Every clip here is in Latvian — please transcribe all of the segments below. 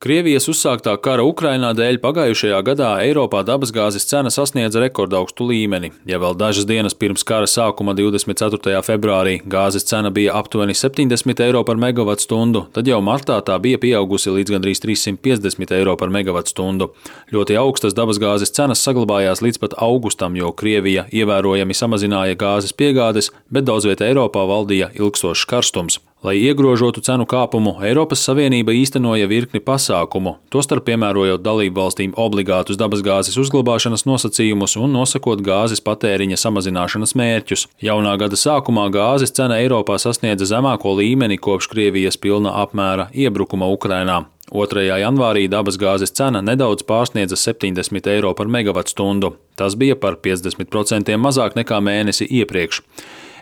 Krievijas uzsāktā kara Ukrainā dēļ pagājušajā gadā Eiropā dabasgāzes cena sasniedza rekordaugstu līmeni. Ja vēl dažas dienas pirms kara sākuma 24. februārī gāzes cena bija aptuveni 70 eiro par megawatu stundu, tad jau martā tā bija pieaugusi līdz gandrīz 350 eiro par megawatu stundu. Ļoti augstas dabasgāzes cenas saglabājās līdz pat augustam, jo Krievija ievērojami samazināja gāzes piegādes, bet daudz vietā Eiropā valdīja ilgstošs karstums. Lai iegrožotu cenu kāpumu, Eiropas Savienība īstenoja virkni pasākumu, tostarp piemērojot dalību valstīm obligātus dabasgāzes uzglabāšanas nosacījumus un nosakot gāzes patēriņa samazināšanas mērķus. Jaunā gada sākumā gāzes cena Eiropā sasniedza zemāko līmeni kopš Krievijas pilna apmēra iebrukuma Ukrainā. 2. janvārī dabasgāzes cena nedaudz pārsniedza 70 eiro par megawatu stundu. Tas bija par 50% mazāk nekā mēnesi iepriekš.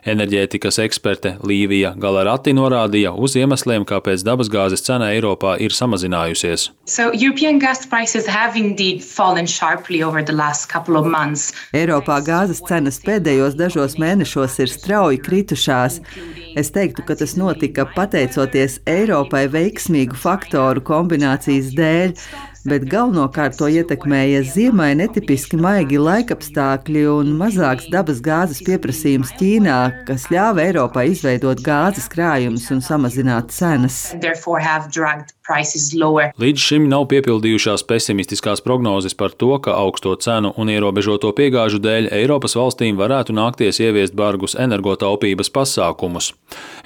Enerģētikas eksperte Līvija Galarati norādīja uz iemesliem, kāpēc dabasgāzes cena Eiropā ir samazinājusies. So, Eiropā gāzes cenas pēdējos dažos mēnešos ir strauji kritušās. Es teiktu, ka tas notika pateicoties Eiropai veiksmīgu faktoru kombinācijas dēļ bet galvenokārt to ietekmēja ziemai netipiski maigi laikapstākļi un mazāks dabas gāzes pieprasījums Ķīnā, kas ļāva Eiropai izveidot gāzes krājumus un samazināt cenas. Līdz šim nav piepildījušās pesimistiskās prognozes par to, ka augsto cenu un ierobežoto piegāžu dēļ Eiropas valstīm varētu nākties ieviest bargus energotaupības pasākumus.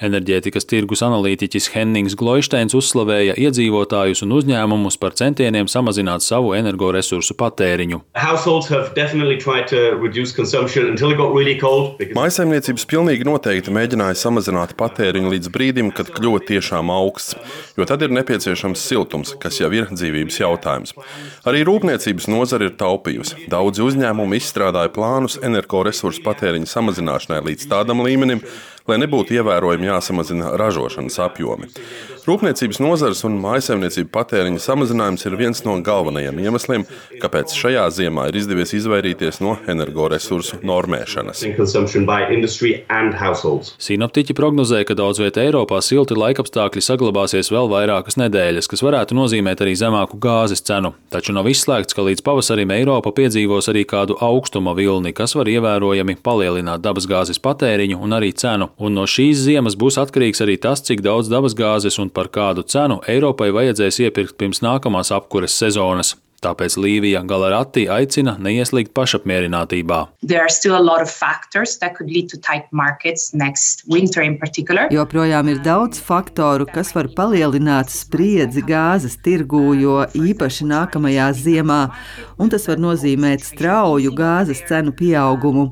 Enerģētikas tirgus analītiķis Hennings Gloisteins uzslavēja iedzīvotājus un uzņēmumus par centieniem samazināt savu energoresursu patēriņu. Maisaimniecības pilnīgi noteikti mēģināja samazināt patēriņu līdz brīdim, kad kļuva tiešām augsts, jo tad ir nepieciešams siltums, kas jau ir dzīvības jautājums. Arī rūpniecības nozare ir taupījusi. Daudzi uzņēmumi izstrādāja plānus energoresursu patēriņa samazināšanai līdz tādam līmenim, lai nebūtu ievērojami jāsamazina ražošanas apjomi. Rūpniecības nozares un mājasemniecību patēriņa samazinājums ir viens no galvenajiem iemesliem, kāpēc šajā ziemā ir izdevies izvairīties no energoresursu normēšanas. Sinoptiķi prognozē, ka daudz vietā Eiropā silti laikapstākļi saglabāsies vēl vairākas nedēļas, kas varētu nozīmēt arī zemāku gāzes cenu. Taču nav izslēgts, ka līdz pavasarim Eiropa piedzīvos arī kādu augstuma vilni, kas var ievērojami palielināt dabasgāzes patēriņu un arī cenu. Un no šīs ziemas būs atkarīgs arī tas, cik daudz dabasgāzes un par kādu cenu Eiropai vajadzēs iepirkt pirms nākamās apkures sezonas. Tāpēc Līvija Galarati aicina neieslīgt pašapmierinātībā. Joprojām ir daudz faktoru, kas var palielināt spriedzi gāzes tirgū, jo īpaši nākamajā ziemā, un tas var nozīmēt strauju gāzes cenu pieaugumu.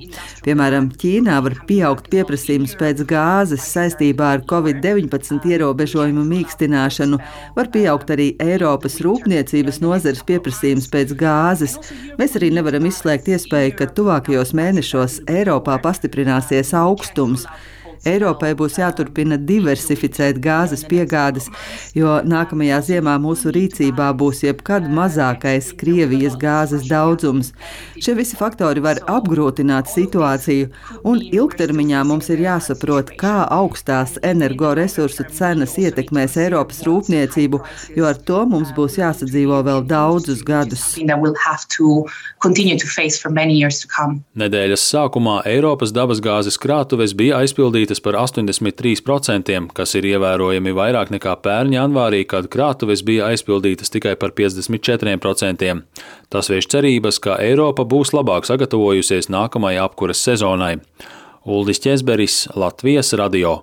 Piemēram, Ķīnā var pieaugt pieprasījums pēc gāzes saistībā ar Covid-19 ierobežojumu mīkstināšanu, var pieaugt arī Eiropas rūpniecības nozares pieprasījums pieprasījums pēc gāzes, mēs arī nevaram izslēgt iespēju, ka tuvākajos mēnešos Eiropā pastiprināsies augstums. Eiropai būs jāturpina diversificēt gāzes piegādes, jo nākamajā ziemā mūsu rīcībā būs jebkad mazākais Krievijas gāzes daudzums. Šie visi faktori var apgrūtināt situāciju, un ilgtermiņā mums ir jāsaprot, kā augstās energoresursu cenas ietekmēs Eiropas rūpniecību, jo ar to mums būs jāsadzīvo vēl daudzus gadus. Nedēļas sākumā Eiropas dabasgāzes krātuves bija aizpildītas izplatītas par 83%, kas ir ievērojami vairāk nekā pērn janvārī, kad krātuves bija aizpildītas tikai par 54%. Tas vieš cerības, ka Eiropa būs labāk sagatavojusies nākamajai apkuras sezonai. Uldis Česberis, Latvijas radio.